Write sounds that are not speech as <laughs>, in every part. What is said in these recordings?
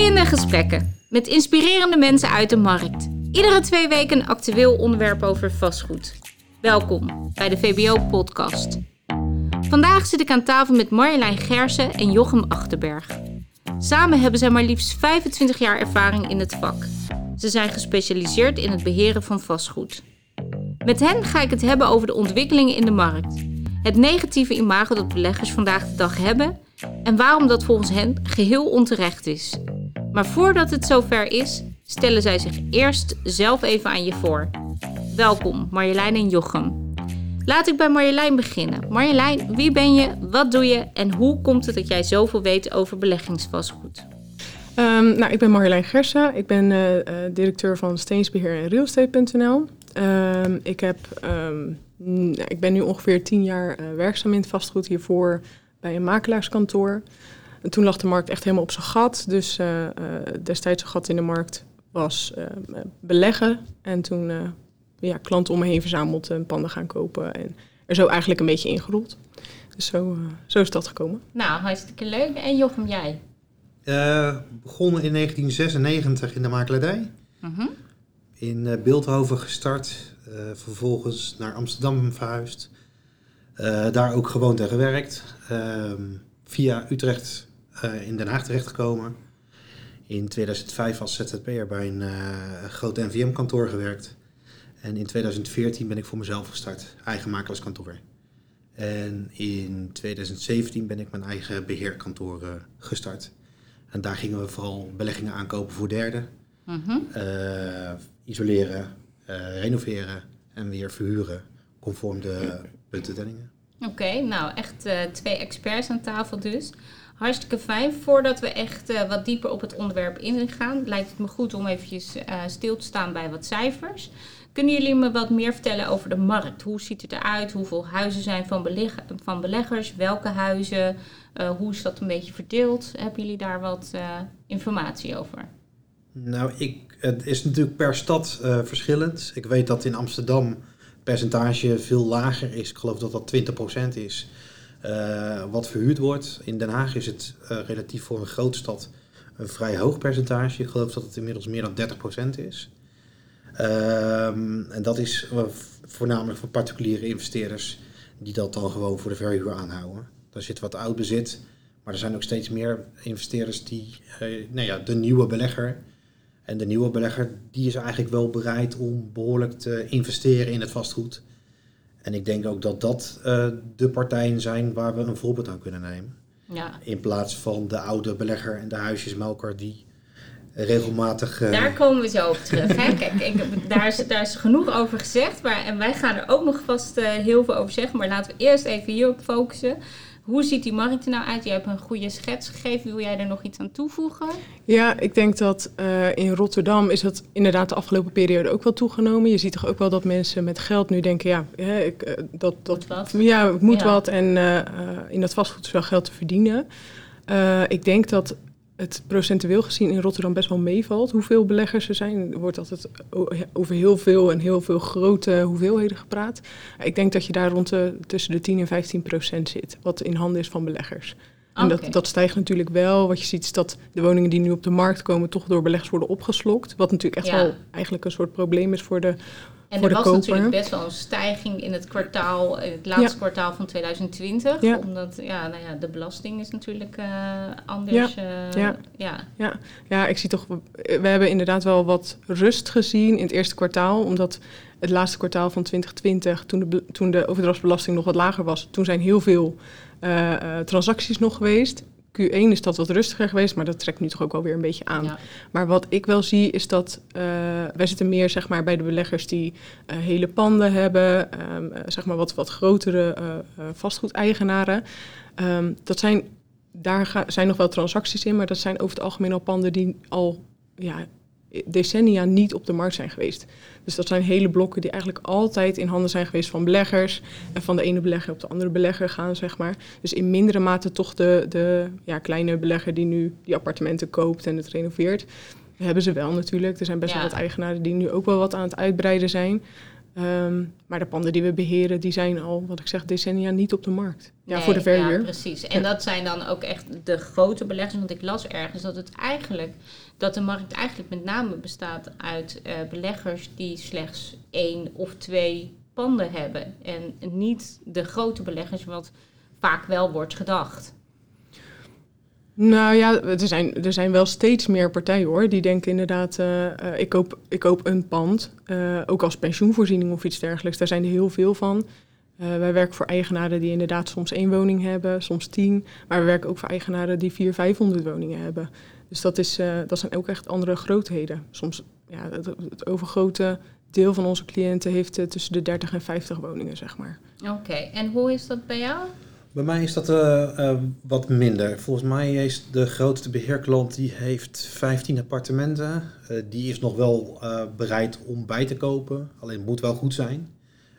Boeiende gesprekken met inspirerende mensen uit de markt. Iedere twee weken een actueel onderwerp over vastgoed. Welkom bij de VBO-podcast. Vandaag zit ik aan tafel met Marjolein Gersen en Jochem Achterberg. Samen hebben zij maar liefst 25 jaar ervaring in het vak. Ze zijn gespecialiseerd in het beheren van vastgoed. Met hen ga ik het hebben over de ontwikkelingen in de markt. Het negatieve imago dat beleggers vandaag de dag hebben en waarom dat volgens hen geheel onterecht is. Maar voordat het zover is, stellen zij zich eerst zelf even aan je voor. Welkom Marjolein en Jochem. Laat ik bij Marjolein beginnen. Marjolein, wie ben je, wat doe je en hoe komt het dat jij zoveel weet over beleggingsvastgoed? Um, nou, ik ben Marjolein Gersen. Ik ben uh, uh, directeur van Steensbeheer en Realestate.nl. Um, ik, heb, um, ik ben nu ongeveer tien jaar uh, werkzaam in het vastgoed. Hiervoor bij een makelaarskantoor. En toen lag de markt echt helemaal op zijn gat. Dus uh, uh, destijds een gat in de markt was uh, beleggen. En toen ja, klanten om me heen verzameld en panden gaan kopen. En er zo eigenlijk een beetje ingerold. Dus zo, zo is dat gekomen. Nou, hartstikke leuk. En Jochem, jij? begonnen in 1996 in de makelaardij. -huh. In Beeldhoven gestart. Vervolgens naar Amsterdam verhuisd. Uh, daar ook gewoond en gewerkt. Uh, via Utrecht uh, in Den Haag terechtgekomen. In 2005 als ZZP'er bij een groot NVM-kantoor gewerkt. En in 2014 ben ik voor mezelf gestart, eigen makelaarskantoor. En in 2017 ben ik mijn eigen beheerkantoor gestart. En daar gingen we vooral beleggingen aankopen voor derden. -huh. isoleren, renoveren en weer verhuren conform de puntenstellingen. Oké, okay, nou echt uh, twee experts aan tafel dus. Hartstikke fijn. Voordat we echt uh, wat dieper op het onderwerp ingaan, lijkt het me goed om eventjes uh, stil te staan bij wat cijfers. Kunnen jullie me wat meer vertellen over de markt? Hoe ziet het eruit? Hoeveel huizen zijn van, beleg van beleggers? Welke huizen? hoe is dat een beetje verdeeld? Hebben jullie daar wat informatie over? Nou, ik, het is natuurlijk per stad verschillend. Ik weet dat in Amsterdam percentage veel lager is. Ik geloof dat dat 20% is. Uh, wat verhuurd wordt. In Den Haag is het uh, relatief voor een grote stad een vrij hoog percentage. Ik geloof dat het inmiddels meer dan 30% is. Um, en dat is voornamelijk voor particuliere investeerders die dat dan gewoon voor de verhuur aanhouden. Daar zit wat oud bezit, maar er zijn ook steeds meer investeerders die nou ja, de nieuwe belegger en de nieuwe belegger die is eigenlijk wel bereid om behoorlijk te investeren in het vastgoed. En ik denk ook dat dat uh, de partijen zijn waar we een voorbeeld aan kunnen nemen. Ja. In plaats van de oude belegger en de huisjesmelker die regelmatig... Uh... Daar komen we zo op terug. Hè? Kijk, ik, daar, is, daar is genoeg over gezegd. Maar, en wij gaan er ook nog vast uh, heel veel over zeggen. Maar laten we eerst even hierop focussen. Hoe ziet die markt er nou uit? Je hebt een goede schets gegeven. Wil jij er nog iets aan toevoegen? Ja, ik denk dat uh, in Rotterdam is dat inderdaad de afgelopen periode ook wel toegenomen. Je ziet toch ook wel dat mensen met geld nu denken, ja, hè, ik, uh, dat, dat moet wat. Ja, ik moet ja. wat en uh, in dat vastgoed is wel geld te verdienen. ik denk dat het procentueel gezien in Rotterdam best wel meevalt. Hoeveel beleggers er zijn, er wordt altijd over heel veel en heel veel grote hoeveelheden gepraat. Ik denk dat je daar rond de, tussen de 10 en 15 procent zit, wat in handen is van beleggers. En okay. dat, dat stijgt natuurlijk wel. Wat je ziet is dat de woningen die nu op de markt komen toch door beleggers worden opgeslokt. Wat natuurlijk echt ja. wel eigenlijk een soort probleem is voor de en er was koper. natuurlijk best wel een stijging in het kwartaal, het laatste ja. kwartaal van 2020. Ja. Omdat ja, nou ja, de belasting is natuurlijk uh, anders. Ja. Uh, ja. Ja. Ja. ja, ik zie toch, we hebben inderdaad wel wat rust gezien in het eerste kwartaal. Omdat het laatste kwartaal van 2020, toen de, toen de overdrachtsbelasting nog wat lager was, toen zijn heel veel uh, transacties nog geweest. Q1 is dat wat rustiger geweest, maar dat trekt nu toch ook wel weer een beetje aan. Ja. Maar wat ik wel zie is dat uh, wij zitten meer zeg maar, bij de beleggers die uh, hele panden hebben, um, uh, zeg maar wat, wat grotere vastgoedeigenaren. Um, dat zijn, daar zijn nog wel transacties in, maar dat zijn over het algemeen al panden die al ja, decennia niet op de markt zijn geweest. Dus dat zijn hele blokken die eigenlijk altijd in handen zijn geweest van beleggers. En van de ene belegger op de andere belegger gaan, zeg maar. Dus in mindere mate toch de, de ja, kleine belegger die nu die appartementen koopt en het renoveert. Hebben ze wel natuurlijk. Er zijn best ja. wel wat eigenaren die nu ook wel wat aan het uitbreiden zijn. Ehm, maar de panden die we beheren, die zijn al, wat ik zeg, decennia niet op de markt. Ja, voor de verhuur. Ja, precies. En dat zijn dan ook echt de grote beleggers. Want ik las ergens dat het eigenlijk, dat de markt eigenlijk met name bestaat uit uh, beleggers die slechts één of twee panden hebben. En niet de grote beleggers, wat vaak wel wordt gedacht. Nou ja, er zijn, er zijn wel steeds meer partijen hoor. Die denken inderdaad, uh, ik, koop, ik koop een pand. Ook als pensioenvoorziening of iets dergelijks. Daar zijn er heel veel van. wij werken voor eigenaren die inderdaad soms één woning hebben, soms tien. Maar we werken ook voor eigenaren die vier, vijfhonderd woningen hebben. Dus dat, is, dat zijn ook echt andere grootheden. Soms, ja, het, het overgrote deel van onze cliënten heeft tussen de 30 en 50 woningen, zeg maar. Oké, en hoe is dat bij jou? Bij mij is dat uh, wat minder. Volgens mij is de grootste beheerklant die heeft 15 appartementen. Uh, die is nog wel bereid om bij te kopen. Alleen het moet wel goed zijn.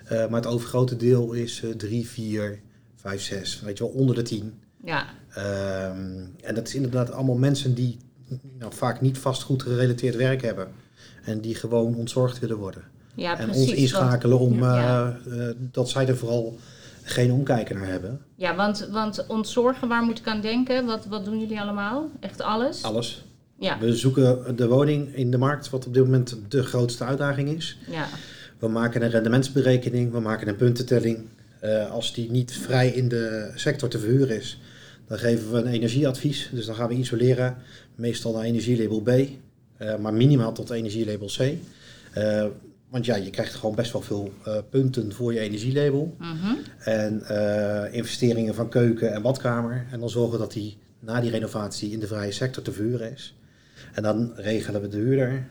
maar het overgrote deel is 3, 4, 5, 6. Weet je wel, onder de 10. Ja. Ehm, en dat is inderdaad allemaal mensen die nou, vaak niet vastgoed gerelateerd werk hebben. En die gewoon ontzorgd willen worden. Ja, en precies, ons inschakelen om ja. dat zij er vooral geen omkijken naar hebben. Ja, want, want ontzorgen, waar moet ik aan denken? Wat, wat doen jullie allemaal? Echt alles? Alles. Ja. We zoeken de woning in de markt, wat op dit moment de grootste uitdaging is. Ja. We maken een rendementsberekening, we maken een puntentelling. Uh, als die niet vrij in de sector te verhuren is, dan geven we een energieadvies. Dus dan gaan we isoleren, meestal naar energielabel B, uh, maar minimaal tot energielabel C. Uh, want ja, je krijgt gewoon best wel veel uh, punten voor je energielabel. Mm En investeringen van keuken en badkamer. En dan zorgen dat die na die renovatie in de vrije sector te vuren is. En dan regelen we de huurder.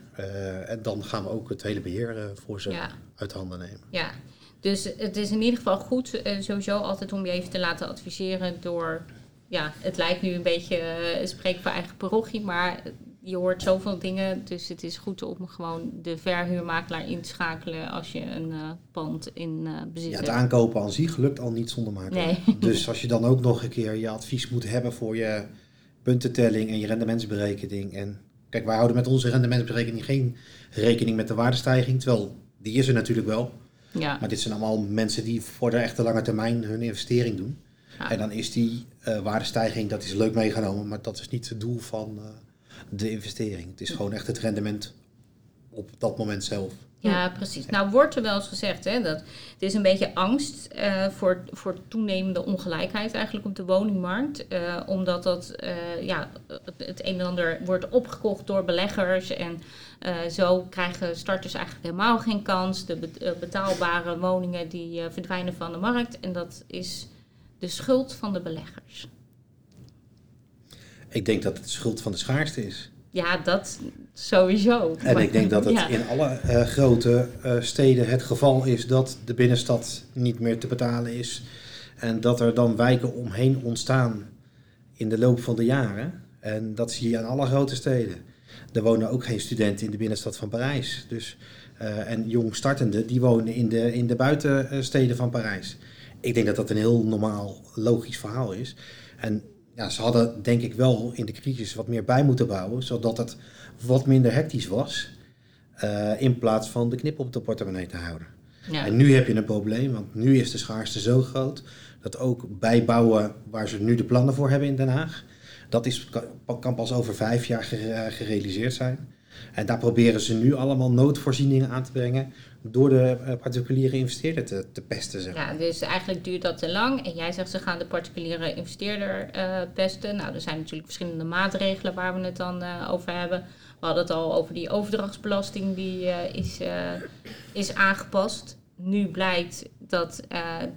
En dan gaan we ook het hele beheer voor ze ja. uit handen nemen. Ja, dus het is in ieder geval goed sowieso altijd om je even te laten adviseren door... Ja, het lijkt nu een beetje spreek voor eigen parochie, maar je hoort zoveel dingen, dus het is goed om gewoon de verhuurmakelaar in te schakelen als je een uh, pand in uh, bezit ja, hebt. Het aankopen aan zich lukt al niet zonder makelaar. Nee. <laughs> Dus als je dan ook nog een keer je advies moet hebben voor je puntentelling en je rendementsberekening. En kijk, wij houden met onze rendementsberekening geen rekening met de waardestijging, terwijl die is er natuurlijk wel. Ja. Maar dit zijn allemaal mensen die voor de echte lange termijn hun investering doen. En dan is die uh, waardestijging, dat is leuk meegenomen, maar dat is niet het doel van de investering. Het is gewoon echt het rendement op dat moment zelf. Ja, precies. Nou wordt er wel eens gezegd hè, dat het is een beetje angst uh, voor, voor toenemende ongelijkheid eigenlijk op de woningmarkt. Uh, omdat dat uh, ja, het een en ander wordt opgekocht door beleggers en zo krijgen starters eigenlijk helemaal geen kans. De betaalbare woningen die verdwijnen van de markt en dat is de schuld van de beleggers. Ik denk dat het de schuld van de schaarste is. Ja, dat sowieso. En ik denk dat het ja. in alle uh, grote uh, steden het geval is dat de binnenstad niet meer te betalen is. En dat er dan wijken omheen ontstaan in de loop van de jaren. En dat zie je aan alle grote steden. Er wonen ook geen studenten in de binnenstad van Parijs. Dus, uh, en jong startenden, die wonen in de, in de buitensteden van Parijs. Ik denk dat dat een heel normaal, logisch verhaal is. En ja, ze hadden denk ik wel in de crisis wat meer bij moeten bouwen, zodat het wat minder hectisch was, uh, in plaats van de knip op de portemonnee te houden. Ja. En nu heb je een probleem, want nu is de schaarste zo groot dat ook bijbouwen waar ze nu de plannen voor hebben in Den Haag, dat is, kan pas over vijf jaar gerealiseerd zijn. En daar proberen ze nu allemaal noodvoorzieningen aan te brengen door de particuliere investeerder te, te pesten. Zeg. Ja, dus eigenlijk duurt dat te lang. En jij zegt ze gaan de particuliere investeerder uh, pesten. Nou, er zijn natuurlijk verschillende maatregelen waar we het dan uh, over hebben. We hadden het al over die overdrachtsbelasting die is, is aangepast. Nu blijkt dat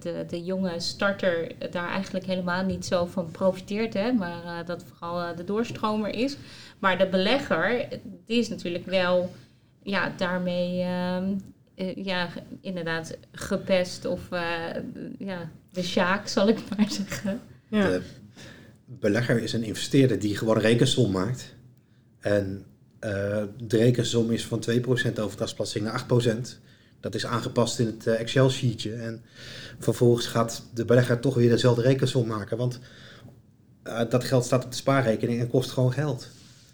de, de jonge starter daar eigenlijk helemaal niet zo van profiteert, hè, maar dat vooral de doorstromer is. Maar de belegger, die is natuurlijk wel ja, daarmee uh, ja, inderdaad gepest of uh, ja, de sjaak, zal ik maar zeggen. Ja. De belegger is een investeerder die gewoon rekensom maakt. En uh, de rekensom is van 2% overdrachtsbelasting naar 8%. Dat is aangepast in het Excel-sheetje. En vervolgens gaat de belegger toch weer dezelfde rekensom maken. Want dat geld staat op de spaarrekening en kost gewoon geld.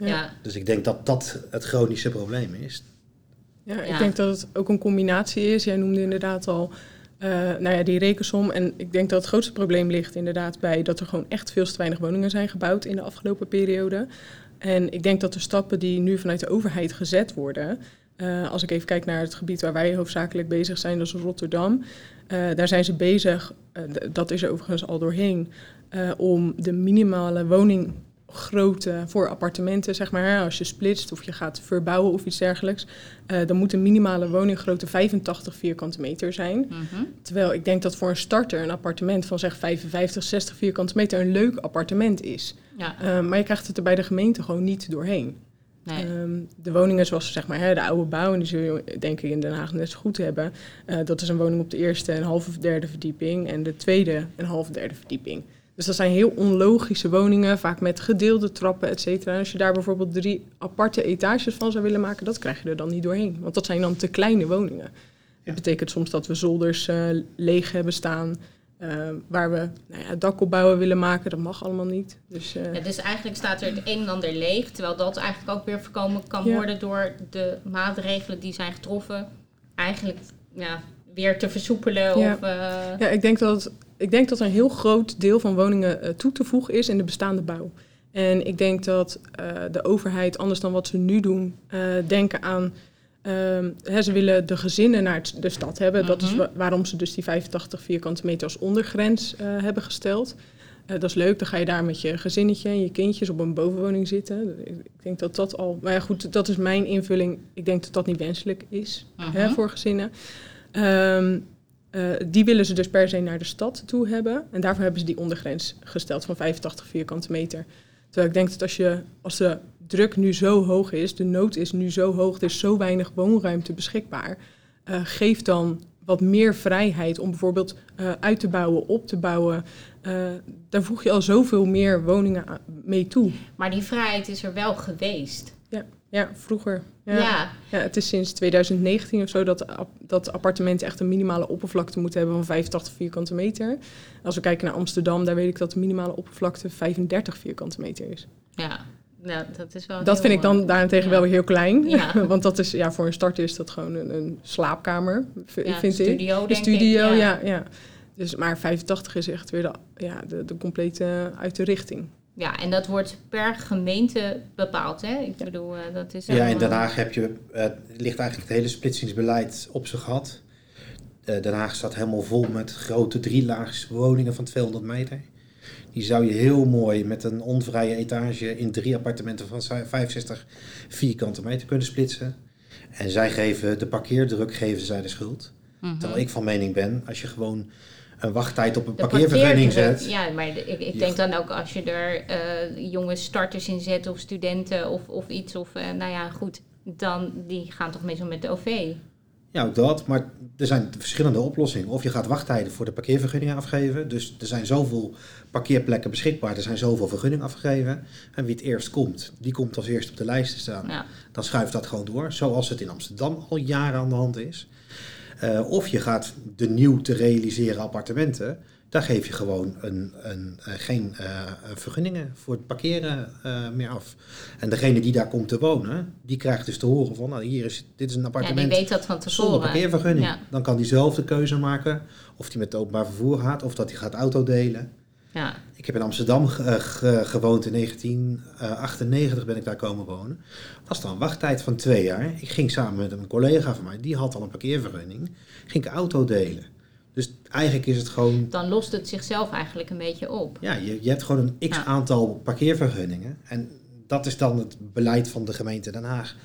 Ja. Dus ik denk dat dat het chronische probleem is Ja, ik denk dat het ook een combinatie is. Jij noemde inderdaad al uh, nou ja, die rekensom. En ik denk dat het grootste probleem ligt inderdaad bij dat er gewoon echt veel te weinig woningen zijn gebouwd in de afgelopen periode. En ik denk dat de stappen die nu vanuit de overheid gezet worden, uh, als ik even kijk naar het gebied waar wij hoofdzakelijk bezig zijn, dat is Rotterdam. Uh, daar zijn ze bezig, dat is er overigens al doorheen, om de minimale woning grootte voor appartementen, zeg maar, als je splitst of je gaat verbouwen of iets dergelijks, uh, dan moet een minimale woninggrootte 85 vierkante meter zijn. Mhm. Terwijl ik denk dat voor een starter een appartement van zeg 55, 60 vierkante meter een leuk appartement is. Ja. Uh, maar je krijgt het er bij de gemeente gewoon niet doorheen. Nee. Um, de woningen zoals zeg maar, hè, de oude bouw, en die zul je denk ik in Den Haag net zo goed hebben. Uh, dat is een woning op de eerste en halve derde verdieping en de tweede en halve derde verdieping. Dus dat zijn heel onlogische woningen, vaak met gedeelde trappen, et cetera. Als je daar bijvoorbeeld drie aparte etages van zou willen maken, dat krijg je er dan niet doorheen. Want dat zijn dan te kleine woningen. Dat betekent soms dat we zolders uh, leeg hebben staan. Uh, waar we nou ja, dakopbouwen willen maken, dat mag allemaal niet. Dus, uh... ja, dus eigenlijk staat er het een en ander leeg. Terwijl dat eigenlijk ook weer voorkomen kan worden door de maatregelen die zijn getroffen. Eigenlijk ja, weer te versoepelen. Ja. Of, ja, ik denk dat ik denk dat er een heel groot deel van woningen uh, toe te voegen is in de bestaande bouw. En ik denk dat uh, de overheid, anders dan wat ze nu doen, uh, denken aan. Ehm, hè, ze willen de gezinnen naar de stad hebben. Dat is mhm. waarom ze dus die 85 vierkante meter als ondergrens hebben gesteld. dat is leuk, dan ga je daar met je gezinnetje en je kindjes op een bovenwoning zitten. Ik denk dat dat al. Maar ja, goed, dat is mijn invulling. Ik denk dat dat niet wenselijk is hè, mhm. voor gezinnen. Um, uh, die willen ze dus per se naar de stad toe hebben. En daarvoor hebben ze die ondergrens gesteld van 85 vierkante meter. Terwijl ik denk dat als, je, als de druk nu zo hoog is, de nood is nu zo hoog, er is zo weinig woonruimte beschikbaar, uh, geef dan wat meer vrijheid om bijvoorbeeld uh, uit te bouwen, op te bouwen. daar voeg je al zoveel meer woningen mee toe. Maar die vrijheid is er wel geweest. Ja, ja vroeger. Ja. ja. het is sinds 2019 of zo dat, dat appartementen echt een minimale oppervlakte moeten hebben van 85 vierkante meter. Als we kijken naar Amsterdam, daar weet ik dat de minimale oppervlakte 35 vierkante meter is. Ja, ja dat is wel. Dat vind ik dan daarentegen wel weer heel klein. Ja. <laughs> Want dat is, ja, voor een start is dat gewoon een, een slaapkamer, ja, vind studio, ik. De studio, ja. ja. Dus, maar 85 is echt weer de, ja, de, de complete uit de richting. Ja, en dat wordt per gemeente bepaald. Hè? Ik bedoel, uh, dat is. Ja, in Den Haag heb je, uh, ligt eigenlijk het hele splitsingsbeleid op zijn gat. Uh, Den Haag staat helemaal vol met grote drielaags woningen van 200 meter. Die zou je heel mooi met een onvrije etage in drie appartementen van 65 vierkante meter kunnen splitsen. En zij geven de parkeerdruk, geven zij de schuld. Mm Terwijl ik van mening ben, als je gewoon een wachttijd op een parkeervergunning zet. Ja, maar ik, ik denk dan ook als je er uh, jonge starters in zet of studenten of, of iets. Of uh, nou ja, goed, dan die gaan toch meestal met de OV. Ja, ook dat. Maar er zijn verschillende oplossingen. Of je gaat wachttijden voor de parkeervergunning afgeven. Dus er zijn zoveel parkeerplekken beschikbaar. Er zijn zoveel vergunningen afgegeven. En wie het eerst komt, die komt als eerst op de lijst te staan. Ja. Dan schuift dat gewoon door. Zoals het in Amsterdam al jaren aan de hand is. Uh, of je gaat de nieuw te realiseren appartementen. Daar geef je gewoon een, een, uh, geen uh, vergunningen voor het parkeren meer af. En degene die daar komt te wonen, die krijgt dus te horen van, nou hier is, dit is een appartement. Ja, die weet dat van tevoren. Zonder parkeervergunning. Ja. Dan kan die zelf de keuze maken of hij met het openbaar vervoer gaat of dat hij gaat autodelen. Ja. Ik heb in Amsterdam gewoond in 1998 ben ik daar komen wonen. Was dan een wachttijd van twee jaar. Ik ging samen met een collega van mij, die had al een parkeervergunning, ging ik auto delen. Dus eigenlijk is het gewoon. Dan lost het zichzelf eigenlijk een beetje op. Ja, je, je hebt gewoon een x aantal parkeervergunningen. En dat is dan het beleid van de gemeente Den Haag.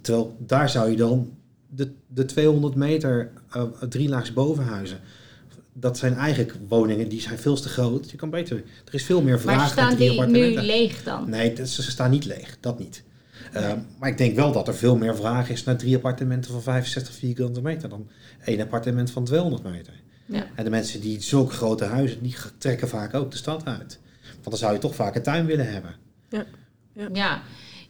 Terwijl daar zou je dan de, de 200 meter uh, drielaags bovenhuizen dat zijn eigenlijk woningen die zijn veel te groot. Je kan beter. Er is veel meer vraag maar staan die nu leeg dan? Nee, ze staan niet leeg. Dat niet. Ehm, maar ik denk wel dat er veel meer vraag is naar drie appartementen van 65 vierkante meter dan één appartement van 200 meter. Ja. En de mensen die zulke grote huizen, die trekken vaak ook de stad uit. Want dan zou je toch vaak een tuin willen hebben. Ja. ja. ja.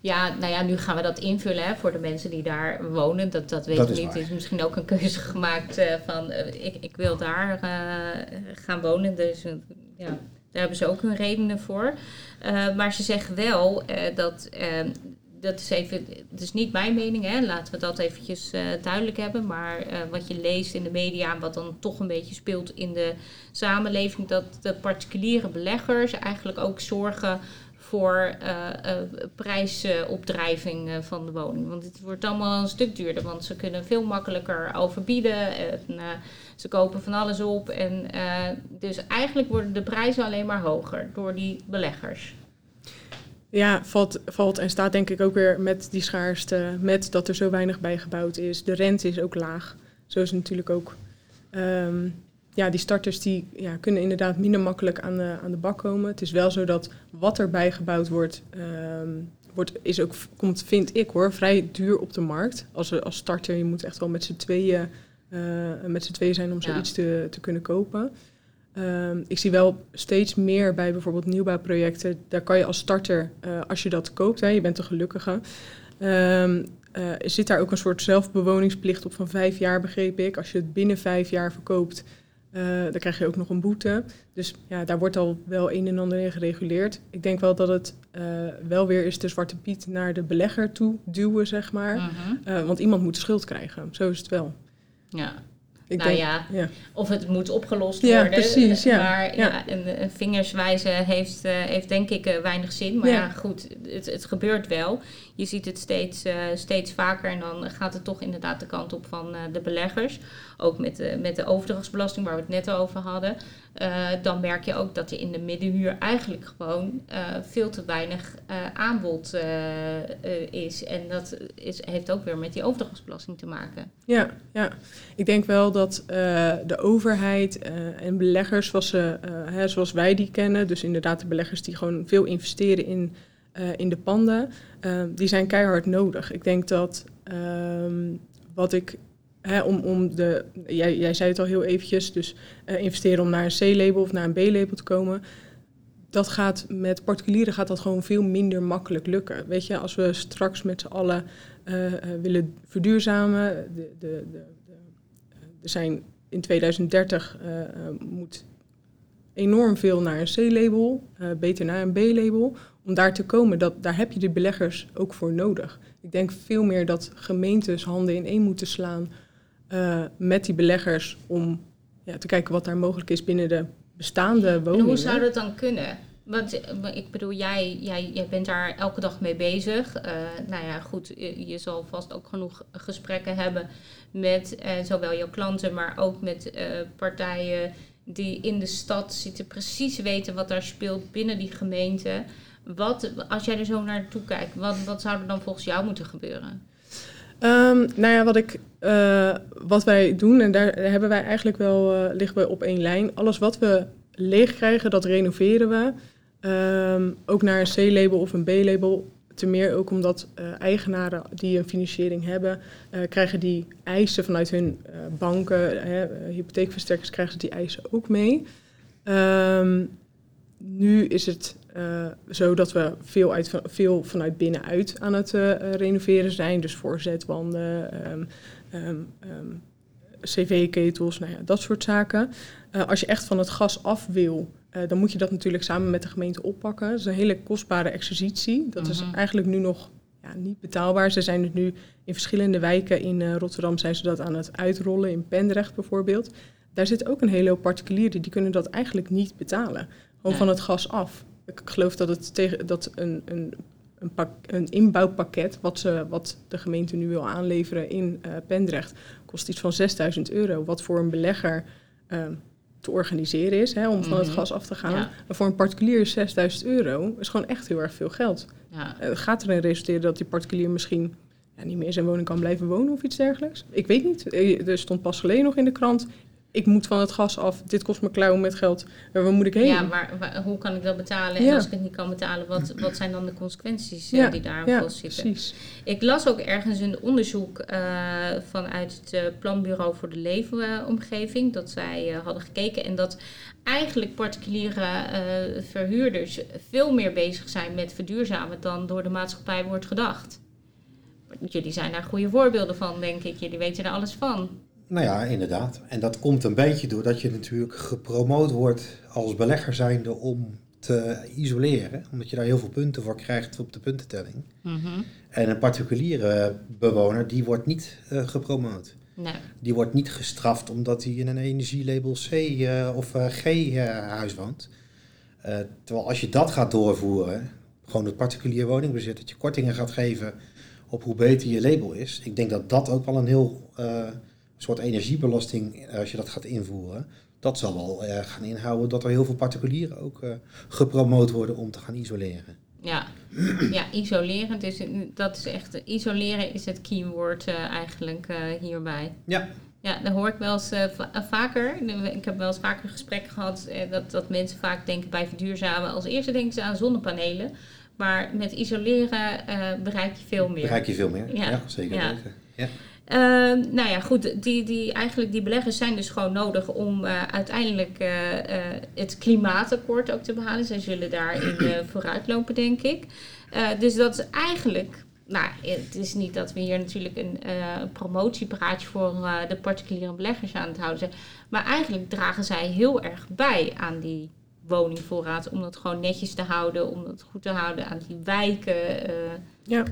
Ja, nou ja, nu gaan we dat invullen hè, voor de mensen die daar wonen. Dat, dat weet ik niet. Er is misschien ook een keuze <laughs> gemaakt uh, van uh, ik, ik wil daar uh, gaan wonen. Dus ja, daar hebben ze ook hun redenen voor. maar ze zeggen wel dat dat is even, het is niet mijn mening, hè? laten we dat eventjes duidelijk hebben. Maar wat je leest in de media, wat dan toch een beetje speelt in de samenleving, dat de particuliere beleggers eigenlijk ook zorgen voor uh, prijsopdrijving van de woning. Want het wordt allemaal een stuk duurder, want ze kunnen veel makkelijker overbieden. En, ze kopen van alles op. En, dus eigenlijk worden de prijzen alleen maar hoger door die beleggers. Ja, valt, valt en staat denk ik ook weer met die schaarste, met dat er zo weinig bijgebouwd is. De rente is ook laag. Zo is het natuurlijk ook. Um, ja, die starters die ja, kunnen inderdaad minder makkelijk aan de, aan de bak komen. Het is wel zo dat wat er bijgebouwd wordt, um, wordt is ook, komt, vind ik hoor, vrij duur op de markt. Als, als starter, je moet echt wel met z'n tweeën, uh, met z'n tweeën zijn om zoiets te, te kunnen kopen. Um, ik zie wel steeds meer bij bijvoorbeeld nieuwbouwprojecten. Daar kan je als starter, uh, als je dat koopt, hè, je bent een gelukkige, um, uh, zit daar ook een soort zelfbewoningsplicht op van vijf jaar, begreep ik. Als je het binnen vijf jaar verkoopt, dan krijg je ook nog een boete. Dus ja, daar wordt al wel een en ander in gereguleerd. Ik denk wel dat het wel weer is de zwarte piet naar de belegger toe duwen, zeg maar. -huh. want iemand moet de schuld krijgen. Zo is het wel. Ja, nou ja, of het moet opgelost worden. Ja, precies. Ja. Maar ja. een, een vingerswijzen heeft, uh, heeft denk ik uh, weinig zin. Maar ja, goed, het, het gebeurt wel. Je ziet het steeds, uh, steeds vaker en dan gaat het toch inderdaad de kant op van de beleggers. Ook met de, met de overdrachtsbelasting waar we het net over hadden. Uh, dan merk je ook dat je in de middenhuur eigenlijk gewoon uh, veel te weinig uh, aanbod is. En dat is, heeft ook weer met die overdrachtsbelasting te maken. Ja, ja. ik denk wel dat de overheid en beleggers zoals, ze, hè, zoals wij die kennen, dus inderdaad de beleggers die gewoon veel investeren in, in de panden, die zijn keihard nodig. Ik denk dat ehm, wat ik om, om de, jij, jij zei het al heel eventjes, dus uh, investeren om naar een C-label of naar een B-label te komen. Dat gaat met particulieren gaat dat gewoon veel minder makkelijk lukken. Weet je, als we straks met z'n allen uh, uh, willen verduurzamen, de, de, de, er zijn in 2030 moet enorm veel naar een C-label, beter naar een B-label. Om daar te komen, dat, daar heb je de beleggers ook voor nodig. Ik denk veel meer dat gemeentes handen in één moeten slaan uh, met die beleggers om ja, te kijken wat daar mogelijk is binnen de bestaande woningen. En hoe zou dat dan kunnen? Want ik bedoel, jij, jij, jij bent daar elke dag mee bezig. Uh, nou ja, goed, je, je, zal vast ook genoeg gesprekken hebben met uh, zowel jouw klanten, maar ook met uh, partijen die in de stad zitten, precies weten wat daar speelt binnen die gemeente. Wat, als jij er zo naartoe kijkt, wat, wat zou er dan volgens jou moeten gebeuren? Um, nou ja, wat, ik, uh, wat wij doen, en daar hebben wij eigenlijk wel, uh, liggen we op één lijn. Alles wat we leeg krijgen, dat renoveren we. Um, ook naar een C-label of een B-label. Ten meer ook omdat uh, eigenaren die een financiering hebben, krijgen die eisen vanuit hun banken, hypotheekverstrekkers krijgen die eisen ook mee. Um, nu is het uh, zo dat we veel, uit, veel vanuit binnenuit aan het uh, renoveren zijn. Dus voorzetwanden, um, um, um, cv-ketels, nou ja, dat soort zaken. Uh, als je echt van het gas af wil, dan moet je dat natuurlijk samen met de gemeente oppakken. Dat is een hele kostbare exercitie. Dat is mhm. eigenlijk nu nog ja, niet betaalbaar. Ze zijn het nu in verschillende wijken in Rotterdam zijn ze dat aan het uitrollen. In Pendrecht bijvoorbeeld. Daar zit ook een hele hoop particulieren die kunnen dat eigenlijk niet betalen. Gewoon van het gas af. Ik geloof dat het tegen dat een, een, een, pak, een inbouwpakket, wat, ze, wat de gemeente nu wil aanleveren in uh, Pendrecht, kost iets van 6000 euro. Wat voor een belegger uh, te organiseren is, hè, om van het mhm. gas af te gaan. Ja. En voor een particulier is 6000 euro is gewoon echt heel erg veel geld. Ja. Uh, gaat erin resulteren dat die particulier misschien ja, niet meer in zijn woning kan blijven wonen of iets dergelijks? Ik weet niet. Er stond pas geleden nog in de krant ik moet van het gas af, dit kost me klauwen met geld, waar moet ik heen? Ja, maar, hoe kan ik dat betalen? En als ik het niet kan betalen, wat, wat zijn dan de consequenties uh, die daar ja, vast zitten? Precies. Ik las ook ergens een onderzoek uh, vanuit het uh, Planbureau voor de Leefomgeving, dat zij hadden gekeken en dat eigenlijk particuliere verhuurders veel meer bezig zijn met verduurzamen dan door de maatschappij wordt gedacht. Jullie zijn daar goede voorbeelden van, denk ik. Jullie weten er alles van. Nou ja, inderdaad. En dat komt een beetje doordat je natuurlijk gepromoot wordt als belegger zijnde om te isoleren, omdat je daar heel veel punten voor krijgt op de puntentelling. Mhm. En een particuliere bewoner, die wordt niet uh, gepromoot. Nee. Die wordt niet gestraft omdat hij in een energielabel C uh, of uh, G huis woont. terwijl als je dat gaat doorvoeren, gewoon het particulier woningbezit, dat je kortingen gaat geven op hoe beter je label is. Ik denk dat dat ook wel een heel soort energiebelasting, als je dat gaat invoeren, dat zal wel uh, gaan inhouden dat er heel veel particulieren ook uh, gepromoot worden om te gaan isoleren. Ja, ja isoleren. Dus dat is echt, isoleren is het keyword uh, eigenlijk hierbij. Ja. Ja, dan hoor ik wel eens vaker. Ik heb wel eens vaker gesprekken gehad dat, dat mensen vaak denken bij verduurzamen. Als eerste denken ze aan zonnepanelen. Maar met isoleren bereik je veel meer. Bereik je veel meer, ja, ja zeker weten. Ja. Uh, nou ja, goed, die, die, eigenlijk die beleggers zijn dus gewoon nodig om uh, uiteindelijk uh, het klimaatakkoord ook te behalen. Zij zullen daarin <clears throat> vooruitlopen, denk ik. dus dat is eigenlijk, nou, het is niet dat we hier natuurlijk een promotiepraatje voor de particuliere beleggers aan het houden zijn. Maar eigenlijk dragen zij heel erg bij aan die woningvoorraad. Om dat gewoon netjes te houden, om dat goed te houden aan die wijken. ja.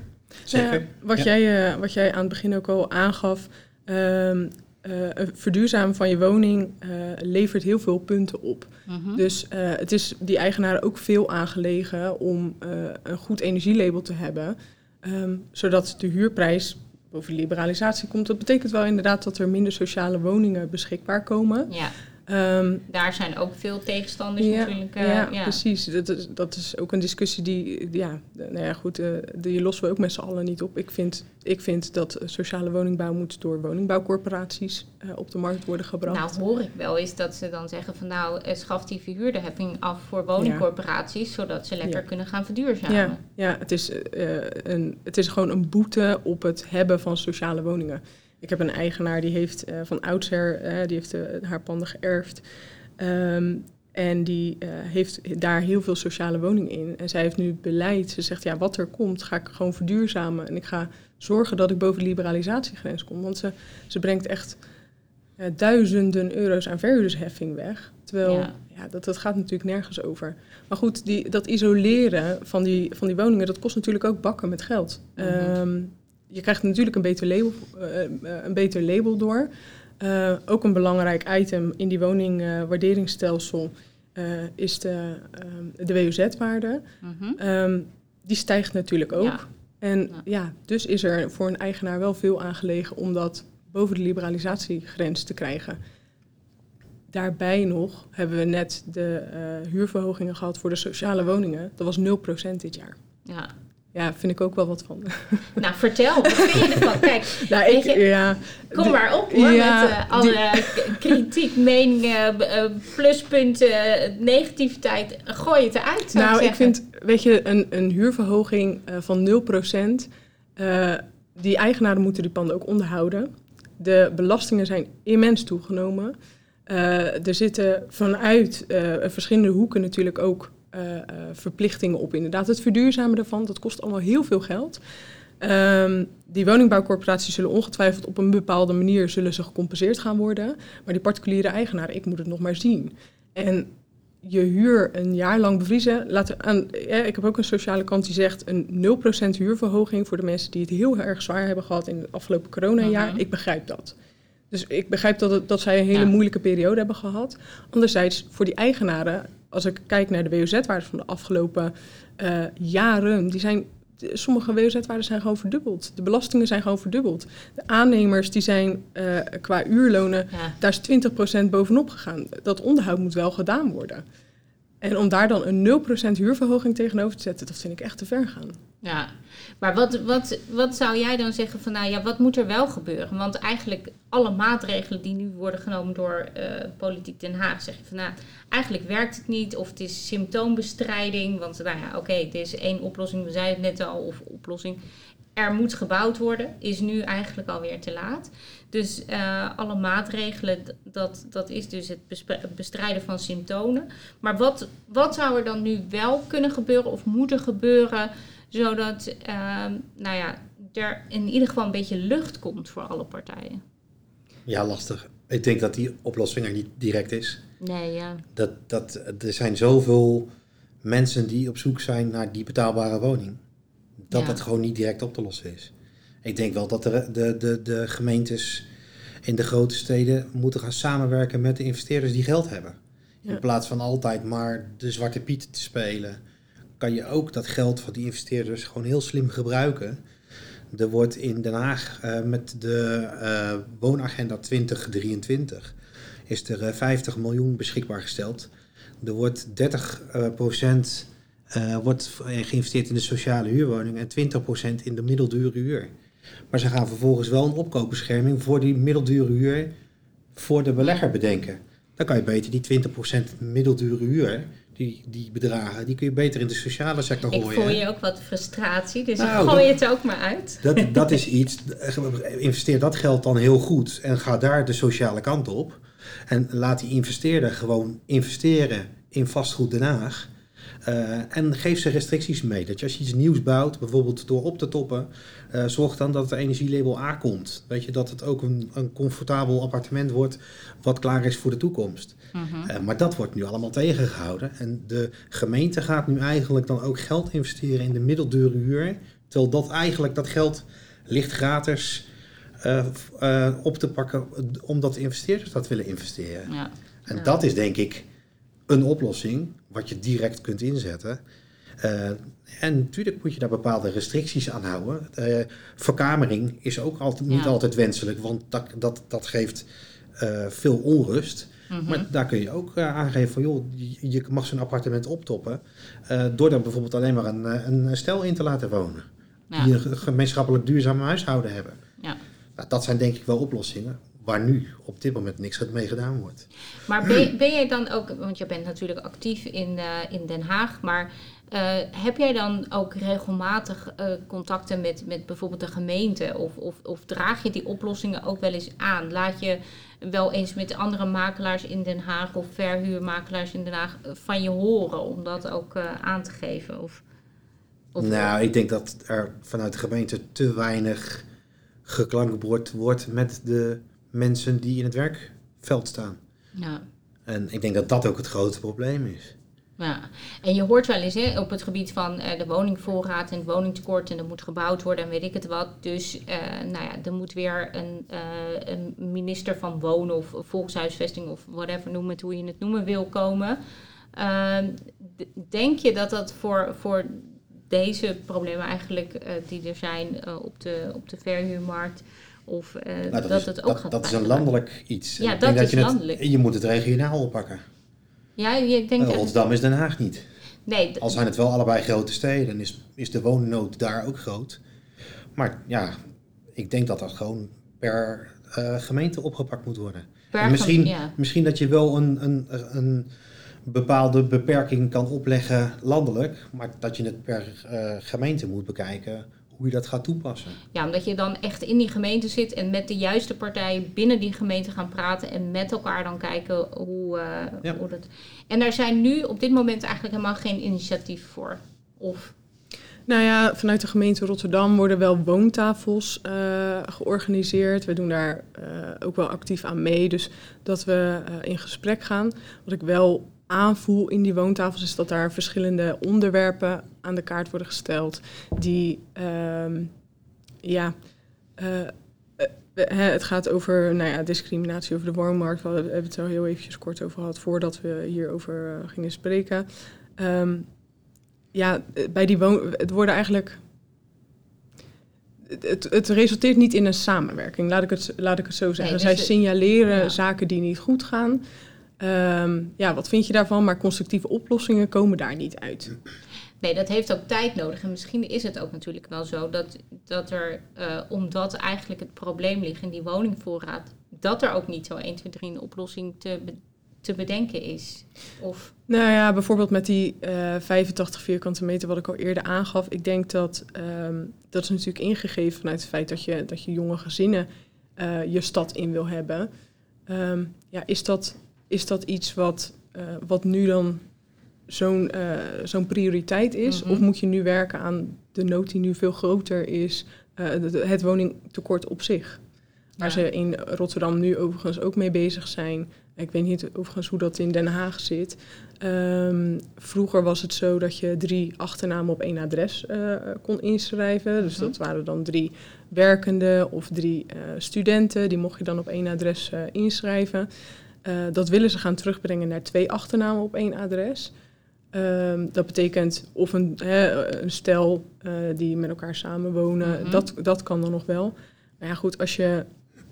Zeker. wat, Jij, uh, wat jij aan het begin ook al aangaf, um, uh, verduurzamen van je woning uh, levert heel veel punten op. -huh. Dus het is die eigenaren ook veel aangelegen om een goed energielabel te hebben, um, zodat de huurprijs boven liberalisatie komt. Dat betekent wel inderdaad dat er minder sociale woningen beschikbaar komen. Ja. Um, Daar zijn ook veel tegenstanders ja, natuurlijk. Uh, ja, ja, precies. Dat is, dat is ook een discussie die, ja, nou ja, goed, uh, die lossen we ook met z'n allen niet op. Ik vind, ik vind dat sociale woningbouw moet door woningbouwcorporaties uh, op de markt worden gebracht. Nou, hoor ik wel eens dat ze dan zeggen van nou, schaf die verhuurderheffing af voor woningcorporaties, ja. zodat ze lekker kunnen gaan verduurzamen. Ja, ja het, is, een, het is gewoon een boete op het hebben van sociale woningen. Ik heb een eigenaar die heeft uh, van oudsher, uh, die heeft uh, haar panden geërfd. Um, en die heeft daar heel veel sociale woningen in. En zij heeft nu beleid. Ze zegt, ja, wat er komt, ga ik gewoon verduurzamen. En ik ga zorgen dat ik boven de liberalisatiegrens kom. Want ze, ze brengt echt duizenden euro's aan verhuurdersheffing weg. Terwijl, ja. ja, dat, dat gaat natuurlijk nergens over. Maar goed, die, dat isoleren van die, van die woningen, dat kost natuurlijk ook bakken met geld. Mm -hmm. um, je krijgt natuurlijk een beter label, uh, een beter label door. Uh, ook een belangrijk item in die woningwaarderingsstelsel uh, is de, de WOZ-waarde. -hmm. um, die stijgt natuurlijk ook. Ja. En ja. ja, dus is er voor een eigenaar wel veel aangelegen om dat boven de liberalisatiegrens te krijgen. Daarbij nog hebben we net de huurverhogingen gehad voor de sociale woningen. Dat was 0% dit jaar. Ja, ja, vind ik ook wel wat van. Nou, vertel, wat vind je ervan? <laughs> Kijk, nou, ik, je, ja, kom maar op hoor, ja, met uh, alle die, kritiek, meningen, uh, pluspunten, negativiteit. Gooi het eruit, Nou, ik, ik vind, weet je, een, een huurverhoging uh, van 0%, die eigenaren moeten die panden ook onderhouden. De belastingen zijn immens toegenomen. er zitten vanuit verschillende hoeken natuurlijk ook uh, uh, verplichtingen op. Inderdaad, het verduurzamen daarvan, dat kost allemaal heel veel geld. Um, die woningbouwcorporaties zullen ongetwijfeld op een bepaalde manier zullen ze gecompenseerd gaan worden. Maar die particuliere eigenaren, ik moet het nog maar zien. En je huur een jaar lang bevriezen. Laten aan, ja, ik heb ook een sociale kant die zegt een 0% huurverhoging voor de mensen die het heel erg zwaar hebben gehad in het afgelopen coronajaar. Uh -huh. Ik begrijp dat. Dus ik begrijp dat, het, dat zij een hele ja. moeilijke periode hebben gehad. Anderzijds, voor die eigenaren, als ik kijk naar de WOZ-waarden van de afgelopen uh, jaren, die zijn, sommige WOZ-waarden zijn gewoon verdubbeld. De belastingen zijn gewoon verdubbeld. De aannemers die zijn uh, qua uurlonen, ja. daar is 20% bovenop gegaan. Dat onderhoud moet wel gedaan worden. En om daar dan een 0% huurverhoging tegenover te zetten, dat vind ik echt te ver gaan. Ja, maar wat, wat, wat zou jij dan zeggen van, nou ja, wat moet er wel gebeuren? Want eigenlijk alle maatregelen die nu worden genomen door uh, Politiek Den Haag, zeg je van, nou, eigenlijk werkt het niet of het is symptoombestrijding. Want, nou ja, oké, het is één oplossing, we zeiden het net al, of oplossing. Er moet gebouwd worden, is nu eigenlijk alweer te laat. Dus uh, alle maatregelen, dat, dat is dus het bestrijden van symptomen. Maar wat, wat zou er dan nu wel kunnen gebeuren of moeten gebeuren zodat uh, nou ja, er in ieder geval een beetje lucht komt voor alle partijen. Ja, lastig. Ik denk dat die oplossing er niet direct is. Nee, ja. Dat, dat, er zijn zoveel mensen die op zoek zijn naar die betaalbare woning, dat Ja. dat gewoon niet direct op te lossen is. Ik denk wel dat de, de, de, de gemeentes in de grote steden moeten gaan samenwerken met de investeerders die geld hebben. In plaats van altijd maar de zwarte piet te spelen, kan je ook dat geld van die investeerders gewoon heel slim gebruiken. Er wordt in Den Haag eh, met de eh, woonagenda 2023 is er eh, 50 miljoen beschikbaar gesteld. Er wordt 30 eh, procent eh, wordt geïnvesteerd in de sociale huurwoning en 20 procent in de middeldure huur. Maar ze gaan vervolgens wel een opkoopbescherming voor die middeldure huur voor de belegger bedenken. Dan kan je beter die 20% middeldure huur, die, die bedragen, die kun je beter in de sociale sector Ik gooien. voel hè? je ook wat frustratie, dus Nou, ik gooi dat- het ook maar uit. Dat, <laughs> dat is iets, investeer dat geld dan heel goed en ga daar de sociale kant op. En laat die investeerder gewoon investeren in vastgoed Den Haag. Eh, en geef ze restricties mee. Dat je als je iets nieuws bouwt, bijvoorbeeld door op te toppen, eh, zorg dan dat het energielabel A komt. Weet je, dat het ook een, een comfortabel appartement wordt wat klaar is voor de toekomst. Mhm. Eh, maar dat wordt nu allemaal tegengehouden. En de gemeente gaat nu eigenlijk dan ook geld investeren in de middeldure huur. Terwijl dat eigenlijk dat geld ligt gratis op te pakken omdat de investeerders dat willen investeren. Ja. En Ja. dat is denk ik een oplossing wat je direct kunt inzetten. Eh, en natuurlijk moet je daar bepaalde restricties aan houden. Eh, verkamering is ook altijd, niet Ja. altijd wenselijk, want dat, dat, dat geeft eh, veel onrust. Mhm. Maar daar kun je ook aangeven van, joh, je, je mag zo'n appartement optoppen. door daar bijvoorbeeld alleen maar een, een stel in te laten wonen. Ja. Die een gemeenschappelijk duurzaam huishouden hebben. Ja. Nou, dat zijn denk ik wel oplossingen waar nu op dit moment niks mee gedaan wordt. Maar ben, ben jij dan ook, want je bent natuurlijk actief in, eh, in Den Haag, maar eh, heb jij dan ook regelmatig eh, contacten met, met bijvoorbeeld de gemeente? Of, of, of draag je die oplossingen ook wel eens aan? Laat je wel eens met andere makelaars in Den Haag of verhuurmakelaars in Den Haag van je horen om dat ook aan te geven? Of, of, nou, ik denk dat er vanuit de gemeente te weinig geklankbord wordt met de mensen die in het werkveld staan. ja. En ik denk dat dat ook het grote probleem is. Ja, en je hoort wel eens hè, op het gebied van eh, de woningvoorraad en het woningtekort en er moet gebouwd worden en weet ik het wat. Dus eh, nou ja, er moet weer een, eh, een minister van Wonen of volkshuisvesting of whatever, noem het hoe je het noemen wil komen. Ehm, denk je dat dat voor, voor deze problemen eigenlijk die er zijn op, de, op de verhuurmarkt of eh, Nou, dat, is, het ook dat, gaat dat is een landelijk iets. Ja, dat is je het- landelijk. je moet het regionaal oppakken. Ja, echt- Rotterdam is Den Haag niet. nee, Al zijn het wel allebei grote steden, en is, is de woonnood daar ook groot. Maar ja, ik denk dat dat gewoon per eh, gemeente opgepakt moet worden. En misschien, ja. misschien dat je wel een, een, een bepaalde beperking kan opleggen landelijk, maar dat je het per eh, gemeente moet bekijken hoe je dat gaat toepassen. Ja, omdat je dan echt in die gemeente zit en met de juiste partijen binnen die gemeente gaan praten en met elkaar dan kijken hoe, eh, Ja. hoe dat. En daar zijn nu op dit moment eigenlijk helemaal geen initiatieven voor. Of Nou ja, vanuit de gemeente Rotterdam worden wel woontafels eh, georganiseerd. We doen daar eh, ook wel actief aan mee. Dus dat we eh, in gesprek gaan. Wat ik wel aanvoel in die woontafels is dat daar verschillende onderwerpen aan de kaart worden gesteld. Die, ehm, ja, eh, eh, het gaat over nou ja, discriminatie over de woonmarkt. We hebben het er heel eventjes kort over gehad voordat we hierover eh, gingen spreken. Ehm, ja, bij die woon... Het worden eigenlijk... Het, het, resulteert niet in een samenwerking, laat ik het, laat ik het zo zeggen. dus Zij het- signaleren ja. zaken die niet goed gaan. Ehm, ja, wat vind je daarvan? Maar constructieve oplossingen komen daar niet uit. nee, dat heeft ook tijd nodig. En misschien is het ook natuurlijk wel zo dat, dat er, eh, omdat eigenlijk het probleem ligt in die woningvoorraad, dat er ook niet zo 1, 2, 3 een oplossing te, be- te bedenken is. Of Nou ja, bijvoorbeeld met die eh 85 vierkante meter wat ik al eerder aangaf. Ik denk dat ehm, dat is natuurlijk ingegeven vanuit het feit dat je, dat je jonge gezinnen eh, je stad in wil hebben. Ehm, ja, is dat, is dat iets wat, eh, wat nu dan zo'n eh, zo'n prioriteit is? Mhm. Of moet je nu werken aan de nood die nu veel groter is, eh, het woningtekort op zich? Waar Ja. ze in Rotterdam nu overigens ook mee bezig zijn. Ik weet niet overigens hoe dat in Den Haag zit. Ehm, vroeger was het zo dat je drie achternamen op één adres uh, kon inschrijven. Dus dat waren dan drie werkenden of drie studenten. Die mocht je dan op één adres uh, inschrijven. dat willen ze gaan terugbrengen naar twee achternamen op één adres. Um, dat betekent of een, hè, een stel die met elkaar samenwonen, mm -hmm. dat, dat kan dan nog wel. Maar ja, goed, als je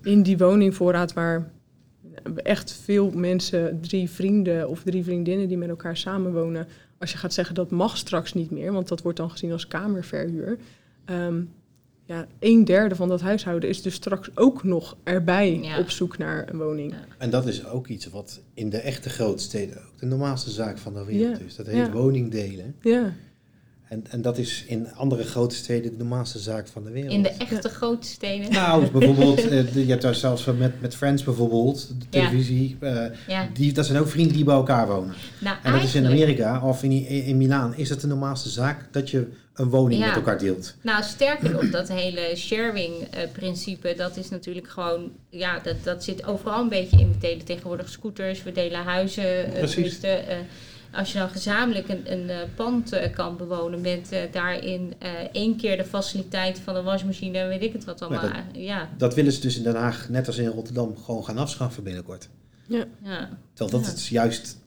in die woningvoorraad waar echt veel mensen, drie vrienden of drie vriendinnen die met elkaar samenwonen, als je gaat zeggen dat mag straks niet meer, want dat wordt dan gezien als kamerverhuur. Um, ja, een derde van dat huishouden is dus straks ook nog erbij ja. op zoek naar een woning. Ja. En dat is ook iets wat in de echte grote steden ook de normaalste zaak van de wereld is. Dat heet woningdelen. Ja. En, en dat is in andere grote steden de normaalste zaak van de wereld. In de echte grote steden? Nou, <laughs> bijvoorbeeld, uh, je hebt daar zelfs met, met Friends bijvoorbeeld, de televisie. Uh, ja. die, dat zijn ook vrienden die bij elkaar wonen. Nou, en dat is in Amerika of in, in Milaan is het de normaalste zaak dat je een woning met elkaar deelt. Nou, sterker nog, dat hele sharing-principe, dat is natuurlijk gewoon, ja, dat, dat zit overal een beetje in. We delen tegenwoordig scooters, we delen huizen. Precies. Uh, als je dan gezamenlijk een, een uh, pand uh, kan bewonen met uh, daarin één keer de faciliteit van de wasmachine en weet ik het wat allemaal. Ja, dat, ja. dat willen ze dus in Den Haag, net als in Rotterdam, gewoon gaan afschaffen binnenkort. Ja. ja. Terwijl dat is juist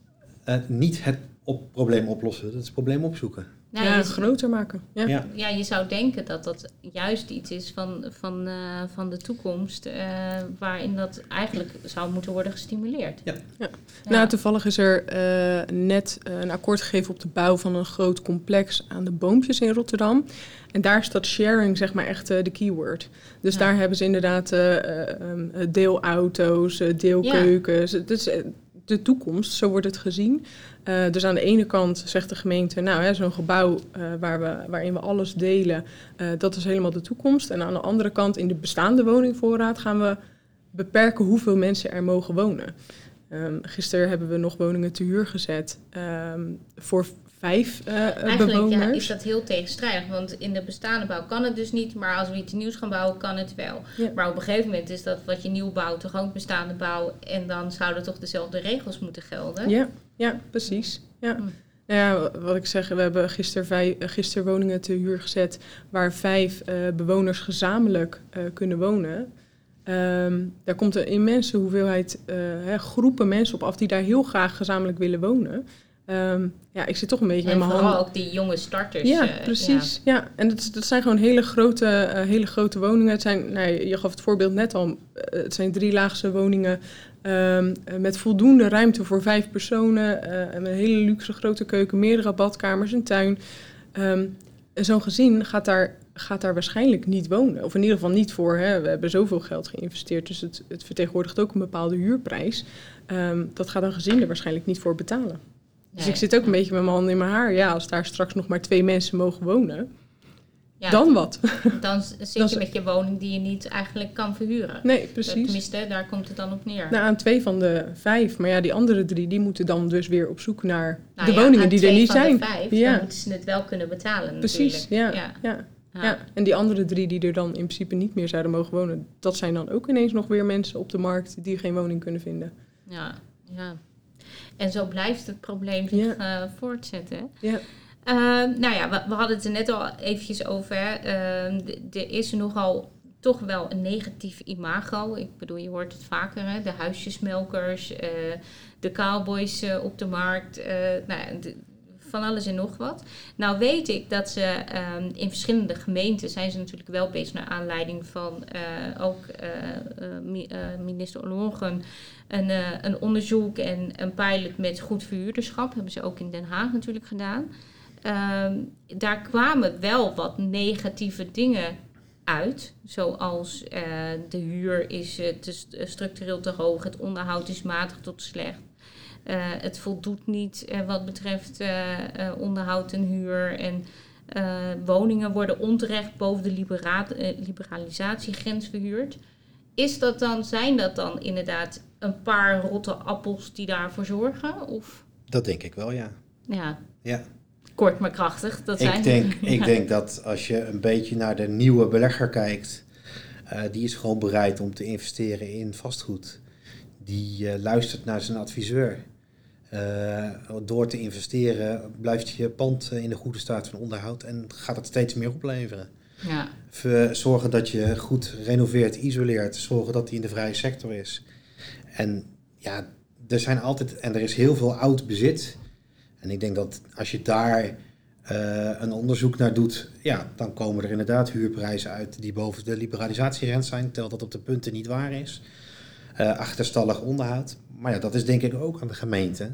niet het op probleem oplossen, dat is het probleem opzoeken. Nou, ja, groter maken. Ja. Ja. ja, je zou denken dat dat juist iets is van, van, uh, van de toekomst, uh, waarin dat eigenlijk zou moeten worden gestimuleerd. Ja. ja. Nou, toevallig is er uh, net een akkoord gegeven op de bouw van een groot complex aan de boompjes in Rotterdam. En daar staat sharing zeg maar echt de keyword. Dus ja. daar hebben ze inderdaad um, deelauto's, deelkeukens. Het is de toekomst, zo wordt het gezien. Uh, dus aan de ene kant zegt de gemeente, nou, zo'n gebouw uh, waar we, waarin we alles delen, uh, dat is helemaal de toekomst. En aan de andere kant, in de bestaande woningvoorraad, gaan we beperken hoeveel mensen er mogen wonen. Um, gisteren hebben we nog woningen te huur gezet um, voor vijf Eigenlijk, bewoners. Ja, is dat heel tegenstrijdig, want in de bestaande bouw kan het dus niet, maar als we iets nieuws gaan bouwen, kan het wel. Ja. Maar op een gegeven moment is dat wat je nieuw bouwt toch ook bestaande bouw en dan zouden toch dezelfde regels moeten gelden. Ja, ja precies. Ja. Hm. Nou ja, wat ik zeg, we hebben gisteren, vijf, gisteren woningen te huur gezet waar vijf uh, bewoners gezamenlijk uh, kunnen wonen. Um, daar komt een immense hoeveelheid uh, hè, groepen mensen op af die daar heel graag gezamenlijk willen wonen. Um, ja, ik zit toch een beetje en met mijn vooral handen. ook die jonge starters. Ja, uh, precies. Ja. ja. En dat, dat zijn gewoon hele grote, uh, hele grote woningen. Het zijn, nou, je gaf het voorbeeld net al, het zijn drielaagse woningen um, met voldoende ruimte voor vijf personen. een hele luxe grote keuken, meerdere badkamers, een tuin. En zo'n gezin gaat daar, gaat daar waarschijnlijk niet wonen. Of in ieder geval niet voor. Hè. We hebben zoveel geld geïnvesteerd, dus het, het vertegenwoordigt ook een bepaalde huurprijs. Um, dat gaat een gezin er waarschijnlijk niet voor betalen. Dus Nee. ik zit ook een beetje met mijn handen in mijn haar. Ja, als daar straks nog maar twee mensen mogen wonen, Ja, dan wat? <laughs> Dan zit Dan je met je woning die je niet eigenlijk kan verhuren. Nee, precies. Tenminste, daar komt het dan op neer. Nou, aan twee van de vijf. Maar ja, die andere drie, die moeten dan dus weer op zoek naar Nou de ja, woningen die er niet van de zijn. vijf, Ja. Dan moeten ze het wel kunnen betalen Precies, ja, natuurlijk. ja. Ja. Ja. En die andere drie die er dan in principe niet meer zouden mogen wonen, dat zijn dan ook ineens nog weer mensen op de markt die geen woning kunnen vinden. Ja, ja. En zo blijft het probleem zich eh, voortzetten. Ja. Eh, nou ja, we, we hadden het er net al eventjes over. d- er is nogal toch wel een negatief imago. Ik bedoel, je hoort het vaker, hè? de huisjesmelkers, eh, de cowboys eh, op de markt. nou de- van alles en nog wat. Nou weet ik dat ze ehm, in verschillende gemeenten zijn ze natuurlijk wel bezig naar aanleiding van eh, ook eh, eh, mi- minister Ollongren een, een onderzoek en een pilot met goed verhuurderschap. Hebben ze ook in Den Haag natuurlijk gedaan. Ehm, daar kwamen wel wat negatieve dingen uit. Zoals de huur is structureel te hoog, het onderhoud is matig tot slecht. Eh, het voldoet niet eh, wat betreft eh, onderhoud en huur. En woningen worden onterecht boven de libera- liberalisatiegrens verhuurd. Is dat dan, zijn dat dan inderdaad een paar rotte appels die daarvoor zorgen? Of Dat denk ik wel, ja. ja, ja. kort maar krachtig. Dat zijn Ik, denk, ik <laughs> denk dat als je een beetje naar de nieuwe belegger kijkt, die is gewoon bereid om te investeren in vastgoed. die luistert naar zijn adviseur. Door te investeren blijft je pand in de goede staat van onderhoud en gaat het steeds meer opleveren. Ja. Zorgen dat je goed renoveert, isoleert, zorgen dat die in de vrije sector is. En ja, er zijn altijd, en er is heel veel oud bezit. En ik denk dat als je daar uh, een onderzoek naar doet, ja, dan komen er inderdaad huurprijzen uit die boven de liberalisatierent zijn. Tel dat op de punten niet waar is. Uh, achterstallig onderhoud. Maar ja, dat is denk ik ook aan de gemeente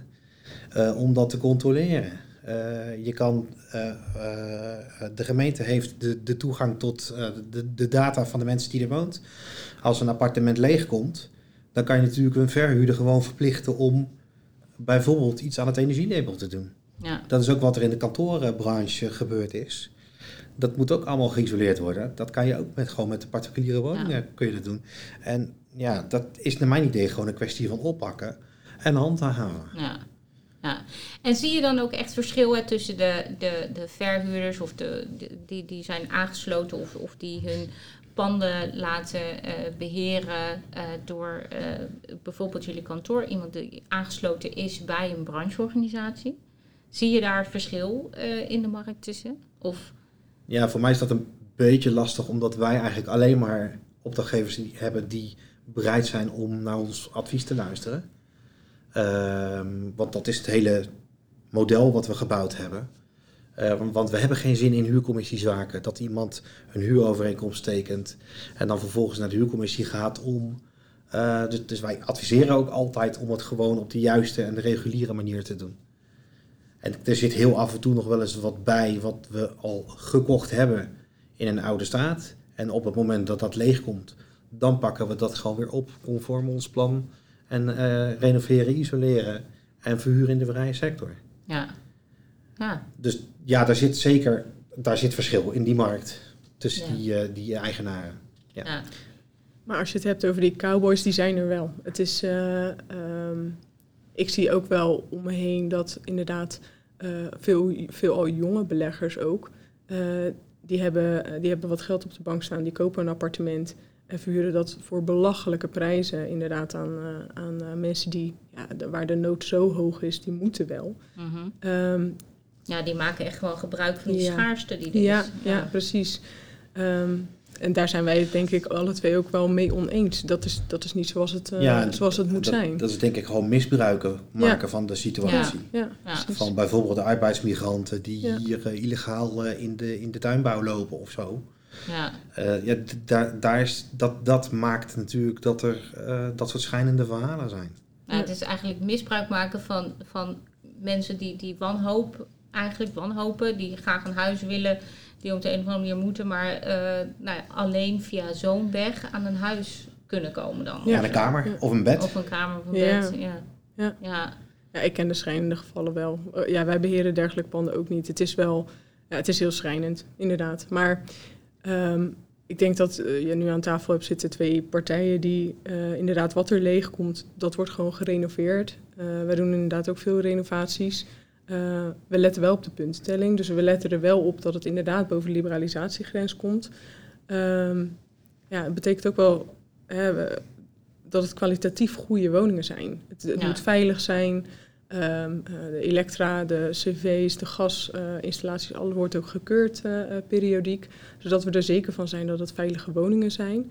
uh, om dat te controleren. je kan, de gemeente heeft de, de toegang tot de, de data van de mensen die er woont. Als een appartement leegkomt, dan kan je natuurlijk een verhuurder gewoon verplichten om bijvoorbeeld iets aan het energielabel te doen. Ja. Dat is ook wat er in de kantorenbranche gebeurd is. Dat moet ook allemaal geïsoleerd worden. Dat kan je ook met, gewoon met de particuliere woningen kun je dat doen. En ja, dat is naar mijn idee gewoon een kwestie van oppakken en handhaven. Ja. Ja. En zie je dan ook echt verschil tussen de, de, de verhuurders of de, die, die zijn aangesloten of, of die hun panden laten uh, beheren uh, door uh, bijvoorbeeld jullie kantoor, iemand die aangesloten is bij een brancheorganisatie? Zie je daar verschil in de markt tussen? Of? Ja, voor mij is dat een beetje lastig, omdat wij eigenlijk alleen maar opdrachtgevers hebben die bereid zijn om naar ons advies te luisteren. Ehm, want dat is het hele model wat we gebouwd hebben. Uh, want we hebben geen zin in huurcommissiezaken. Dat iemand een huurovereenkomst tekent en dan vervolgens naar de huurcommissie gaat om. Uh, dus, dus, wij adviseren ook altijd om het gewoon op de juiste en de reguliere manier te doen. En er zit heel af en toe nog wel eens wat bij wat we al gekocht hebben in een oude staat. En op het moment dat dat leegkomt, dan pakken we dat gewoon weer op conform ons plan. En uh, renoveren, isoleren en verhuren in de vrije sector. Ja. ja. Dus ja, daar zit zeker daar zit verschil in die markt tussen die, uh, die eigenaren. Ja. ja. Maar als je het hebt over die cowboys, die zijn er wel. Het is, uh, um, ik zie ook wel om me heen dat inderdaad uh, veel, veel al jonge beleggers ook, die, hebben, die hebben wat geld op de bank staan, die kopen een appartement en verhuren dat voor belachelijke prijzen inderdaad aan, aan mensen die, ja, waar de nood zo hoog is, die moeten wel. Mm -hmm. Ja, die maken echt gewoon gebruik van die schaarste die er ja, is. Ja, ja precies. Um, en daar zijn wij het denk ik alle twee ook wel mee oneens. Dat is, dat is niet zoals het, uh, ja, zoals het moet dat, zijn. Dat is denk ik gewoon misbruiken maken van de situatie. Ja. Van bijvoorbeeld de arbeidsmigranten die hier uh, illegaal uh, in, de, in de tuinbouw lopen of zo. Ja. ja, daar, daar is, dat, dat maakt natuurlijk dat er dat soort schijnende verhalen zijn. Ja, het is eigenlijk misbruik maken van, van mensen die, die wanhoop eigenlijk wanhopen, die graag een huis willen, die op de een of andere manier moeten, maar uh, nou ja, alleen via zo'n weg aan een huis kunnen komen dan. Ja, een kamer of een bed. Of een kamer of een bed, ja. ja. Ja. ja. ik ken de schrijnende gevallen wel. Uh, ja, wij beheren dergelijke panden ook niet. Het is wel, ja, het is heel schrijnend, inderdaad. Maar um, ik denk dat uh, je nu aan tafel hebt zitten twee partijen die uh, inderdaad wat er leeg komt, dat wordt gewoon gerenoveerd. Uh, wij doen inderdaad ook veel renovaties. Uh, we letten wel op de puntstelling, dus we letten er wel op dat het inderdaad boven de liberalisatiegrens komt. Um, ja, het betekent ook wel hè, dat het kwalitatief goede woningen zijn. Het, het moet veilig zijn. Um, uh, de elektra, de cv's, de gasinstallaties, uh, alles wordt ook gekeurd uh, periodiek. Zodat we er zeker van zijn dat het veilige woningen zijn.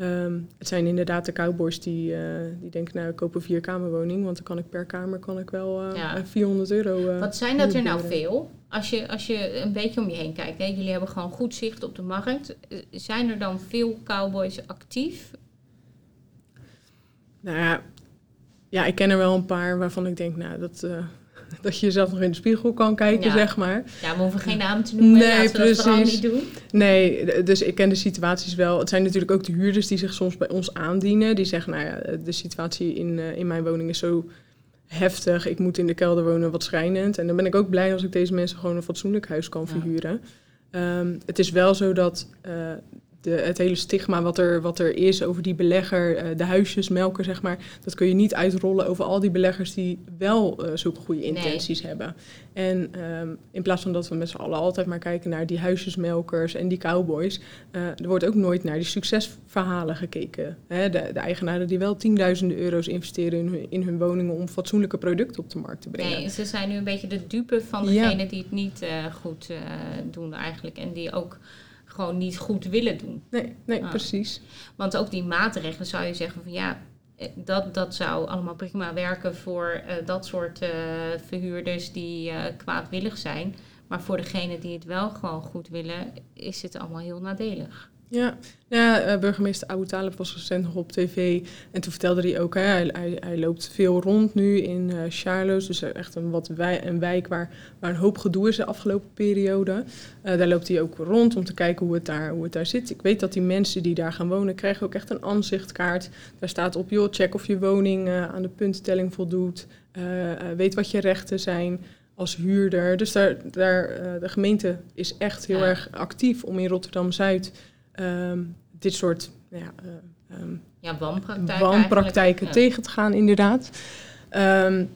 Um, het zijn inderdaad de cowboys die, uh, die denken, nou ik koop een vierkamerwoning, want dan kan ik per kamer kan ik wel uh, ja. 400 euro. Uh, Wat zijn dat er nou veel? Als je, als je een beetje om je heen kijkt, hè? jullie hebben gewoon goed zicht op de markt. Zijn er dan veel cowboys actief? Nou ja, ja, ik ken er wel een paar waarvan ik denk, nou dat <laughs> dat je jezelf nog in de spiegel kan kijken, zeg maar. Ja, we hoeven geen naam te noemen. Nee, precies. dat niet doen. Nee, dus ik ken de situaties wel. Het zijn natuurlijk ook de huurders die zich soms bij ons aandienen. Die zeggen, nou ja, de situatie in, uh, in mijn woning is zo heftig. Ik moet in de kelder wonen, wat schrijnend. En dan ben ik ook blij als ik deze mensen gewoon een fatsoenlijk huis kan verhuren. Um, het is wel zo dat uh, de, het hele stigma wat er, wat er is over die belegger, uh, de huisjesmelker, zeg maar, dat kun je niet uitrollen over al die beleggers die wel uh, zulke goede intenties hebben. En um, in plaats van dat we met z'n allen altijd maar kijken naar die huisjesmelkers en die cowboys, uh, er wordt ook nooit naar die succesverhalen gekeken. Hè? De, de, eigenaren die wel tienduizenden euro's investeren in hun, in hun woningen om fatsoenlijke producten op de markt te brengen. Nee, ze zijn nu een beetje de dupe van degenen ja. die het niet goed doen eigenlijk en die ook gewoon niet goed willen doen. Nee, nee precies. Want ook die maatregelen zou je zeggen van ja, eh, dat, dat zou allemaal prima werken voor uh, dat soort uh, verhuurders die uh, kwaadwillig zijn. Maar voor degene die het wel gewoon goed willen, is het allemaal heel nadelig. Ja, ja uh, burgemeester Abu Talib was recent nog op tv. En toen vertelde hij ook, hè, hij, hij, hij loopt veel rond nu in uh, Charloes. Dus echt een, wat wij, een wijk waar, waar een hoop gedoe is de afgelopen periode. Uh, daar loopt hij ook rond om te kijken hoe het, daar, hoe het daar zit. Ik weet dat die mensen die daar gaan wonen, krijgen ook echt een aanzichtkaart. Daar staat op, joh, check of je woning aan de punttelling voldoet. weet wat je rechten zijn als huurder. Dus daar, daar, de gemeente is echt heel ja. erg actief om in Rotterdam-Zuid um, dit soort ja, uh, um, ja, wanpraktijken, wanpraktijken ja. tegen te gaan, inderdaad. Um,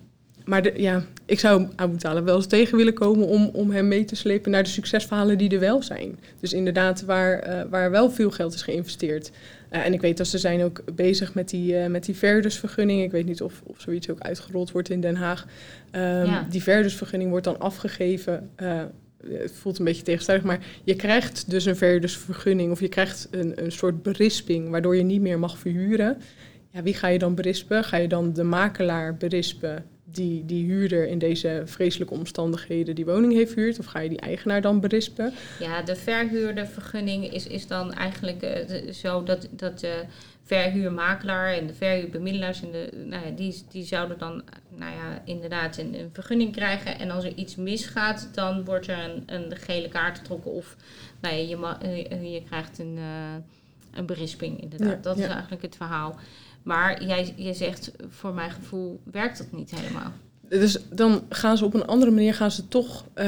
maar de, ja, ik zou Abu Talib wel eens tegen willen komen om, om hem mee te slepen naar de succesverhalen die er wel zijn. Dus inderdaad, waar, uh, waar wel veel geld is geïnvesteerd. Uh, en ik weet dat ze zijn ook bezig met die, uh, met die verdusvergunning. Ik weet niet of, of zoiets ook uitgerold wordt in Den Haag. Um, ja. Die verdusvergunning wordt dan afgegeven het voelt een beetje tegenstrijdig, maar je krijgt dus een verhuurdersvergunning of je krijgt een, een soort berisping waardoor je niet meer mag verhuren. Ja, wie ga je dan berispen? Ga je dan de makelaar berispen die die huurder in deze vreselijke omstandigheden die woning heeft verhuurd? Of ga je die eigenaar dan berispen? Ja, de verhuurdervergunning is, is dan eigenlijk uh, zo dat, dat de verhuurmakelaar en de verhuurbemiddelaars en de, nou ja, die, die zouden dan nou ja, inderdaad een, een, vergunning krijgen. En als er iets misgaat, dan wordt er een, een gele kaart getrokken of nou ja, je, ma, je, je krijgt een, uh, een berisping inderdaad. Ja, dat ja. is eigenlijk het verhaal. Maar jij, je zegt, voor mijn gevoel werkt dat niet helemaal. Dus dan gaan ze op een andere manier gaan ze toch uh,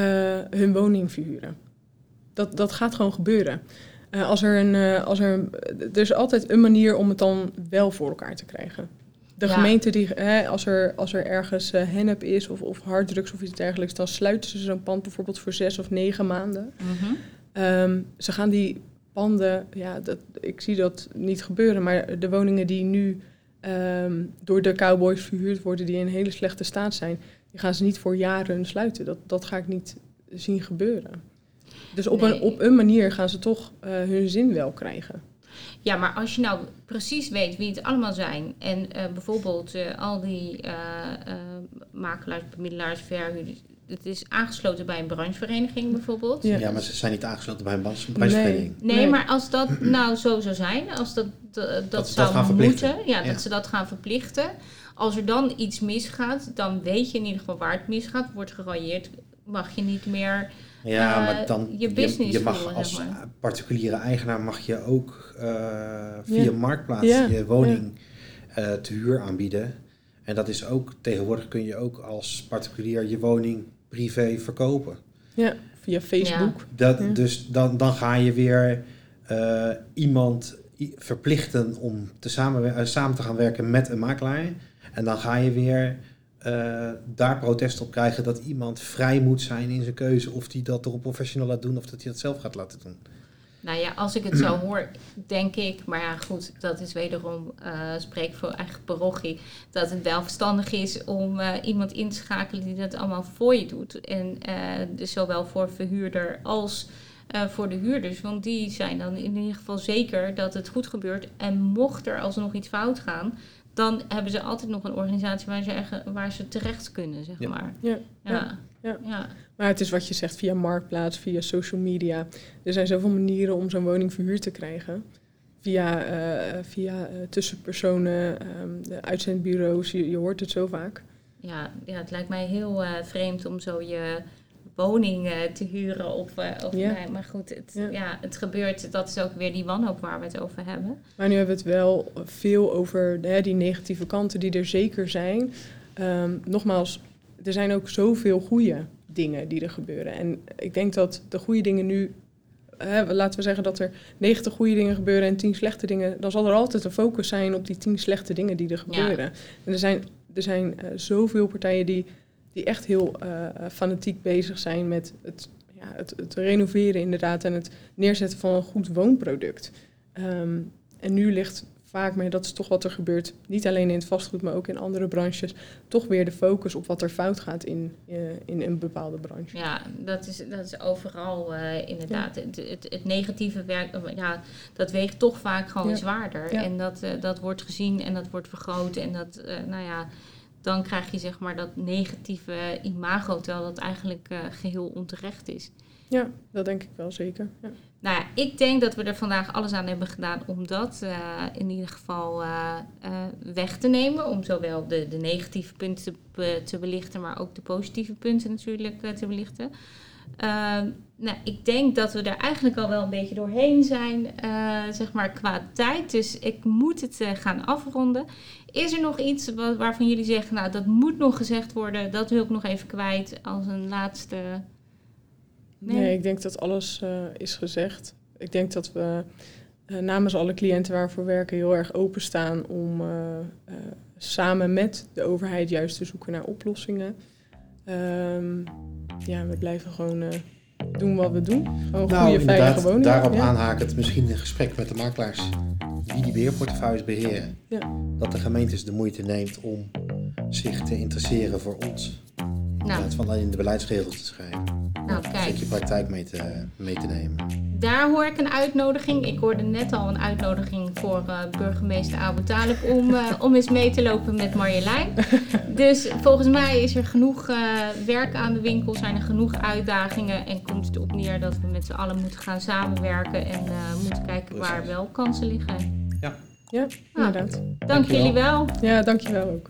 hun woning verhuren. Dat, dat gaat gewoon gebeuren. Uh, als er, een, als er, er is altijd een manier om het dan wel voor elkaar te krijgen. De ja. gemeente, die, hè, als, er, als er ergens uh, hennep is of, of harddrugs of iets dergelijks, dan sluiten ze zo'n pand bijvoorbeeld voor zes of negen maanden. Mm -hmm. um, ze gaan die panden, ja, dat, ik zie dat niet gebeuren, maar de woningen die nu um, door de cowboys verhuurd worden, die in hele slechte staat zijn, die gaan ze niet voor jaren sluiten. Dat, dat ga ik niet zien gebeuren. Dus op, nee. een, op een manier gaan ze toch uh, hun zin wel krijgen. Ja, maar als je nou precies weet wie het allemaal zijn en uh, bijvoorbeeld uh, al die makelaars, bemiddelaars, verhuurders, het is aangesloten bij een branchevereniging bijvoorbeeld. Ja, ja maar ze zijn niet aangesloten bij een branchevereniging. Nee, nee, maar als dat <clears throat> nou zo zou zijn, als dat, dat, dat zou dat moeten, ja, ja, dat ze dat gaan verplichten. Als er dan iets misgaat, dan weet je in ieder geval waar het misgaat. Wordt geraaieerd, mag je niet meer ja, uh, maar dan, je business je, je mag als particuliere eigenaar mag je ook uh, via ja. Marktplaats ja. je woning uh, te huur aanbieden. En dat is ook, tegenwoordig kun je ook als particulier je woning privé verkopen. Ja, via Facebook. Dat, ja. Dus dan, dan ga je weer uh, iemand verplichten om te samen, uh, samen te gaan werken met een makelaar. En dan ga je weer uh, daar protest op krijgen dat iemand vrij moet zijn in zijn keuze. Of die dat door een professional laat doen of dat hij dat zelf gaat laten doen. Nou ja, als ik het zo hoor, denk ik, maar ja goed, dat is wederom uh, spreek voor eigen parochie, dat het wel verstandig is om uh, iemand in te schakelen die dat allemaal voor je doet. En dus zowel voor verhuurder als voor de huurders, want die zijn dan in ieder geval zeker dat het goed gebeurt. En mocht er alsnog iets fout gaan, dan hebben ze altijd nog een organisatie waar ze, waar ze terecht kunnen, zeg ja. maar. Ja. Ja. ja. Ja. ja. Maar het is wat je zegt via marktplaats, via social media. Er zijn zoveel manieren om zo'n woning verhuurd te krijgen. Via, uh, via uh, tussenpersonen, um, de uitzendbureaus, je, je, hoort het zo vaak. Ja, ja het lijkt mij heel uh, vreemd om zo je woning te huren. Of, of ja. nee, maar goed, het, ja. ja. het gebeurt. Dat is ook weer die wanhoop waar we het over hebben. Maar nu hebben we het wel veel over hè, die negatieve kanten die er zeker zijn. Um, nogmaals, er zijn ook zoveel goede dingen die er gebeuren. En ik denk dat de goede dingen nu hè, laten we zeggen dat er 90 goede dingen gebeuren en 10 slechte dingen, dan zal er altijd een focus zijn op die 10 slechte dingen die er gebeuren. En er zijn, er zijn uh, zoveel partijen die, die echt heel uh, fanatiek bezig zijn met het, ja, het, het, renoveren inderdaad en het neerzetten van een goed woonproduct. Um, en nu ligt vaak mee, dat is toch wat er gebeurt, niet alleen in het vastgoed, maar ook in andere branches, toch weer de focus op wat er fout gaat in, uh, in een bepaalde branche. Ja, dat is, dat is overal uh, inderdaad. Het, het, het, negatieve werk, ja, dat weegt toch vaak gewoon ja. zwaarder. Ja. En dat, dat wordt gezien en dat wordt vergroot en dat, nou ja, dan krijg je zeg maar dat negatieve imago, terwijl dat eigenlijk geheel onterecht is. Ja, dat denk ik wel zeker. Ja. Nou ja, ik denk dat we er vandaag alles aan hebben gedaan om dat uh, in ieder geval uh, weg te nemen. Om zowel de, de negatieve punten te, te, belichten, maar ook de positieve punten natuurlijk te belichten. Ehm, nou, ik denk dat we er eigenlijk al wel een beetje doorheen zijn, zeg maar qua tijd. Dus ik moet het gaan afronden. Is er nog iets waarvan jullie zeggen, nou dat moet nog gezegd worden, dat wil ik nog even kwijt als een laatste Nee. ik denk dat alles uh, is gezegd. Ik denk dat we namens alle cliënten waarvoor we werken heel erg openstaan om samen met de overheid juist te zoeken naar oplossingen. Um, ja, we blijven gewoon doen wat we doen. Gewoon nou, goede, veilige woningen. Daarop ja. aanhakend misschien een gesprek met de makelaars die die beheerportefeuilles beheren. Ja. Dat de gemeentes de moeite neemt om zich te interesseren voor ons. In nou. plaats van alleen de beleidsregels te schrijven. Nou, kijk. Een je praktijk mee te, mee te nemen. Daar hoor ik een uitnodiging. Ik hoorde net al een uitnodiging voor uh, burgemeester Abu Talib om, uh, om eens mee te lopen met Marjolein. <laughs> dus volgens mij is er genoeg uh, werk aan de winkel, zijn er genoeg uitdagingen en komt het op neer dat we met z'n allen moeten gaan samenwerken en moeten kijken waar wel kansen liggen. Ja, ja nou, inderdaad. Dank, dank jullie wel. Ja, dankjewel ook.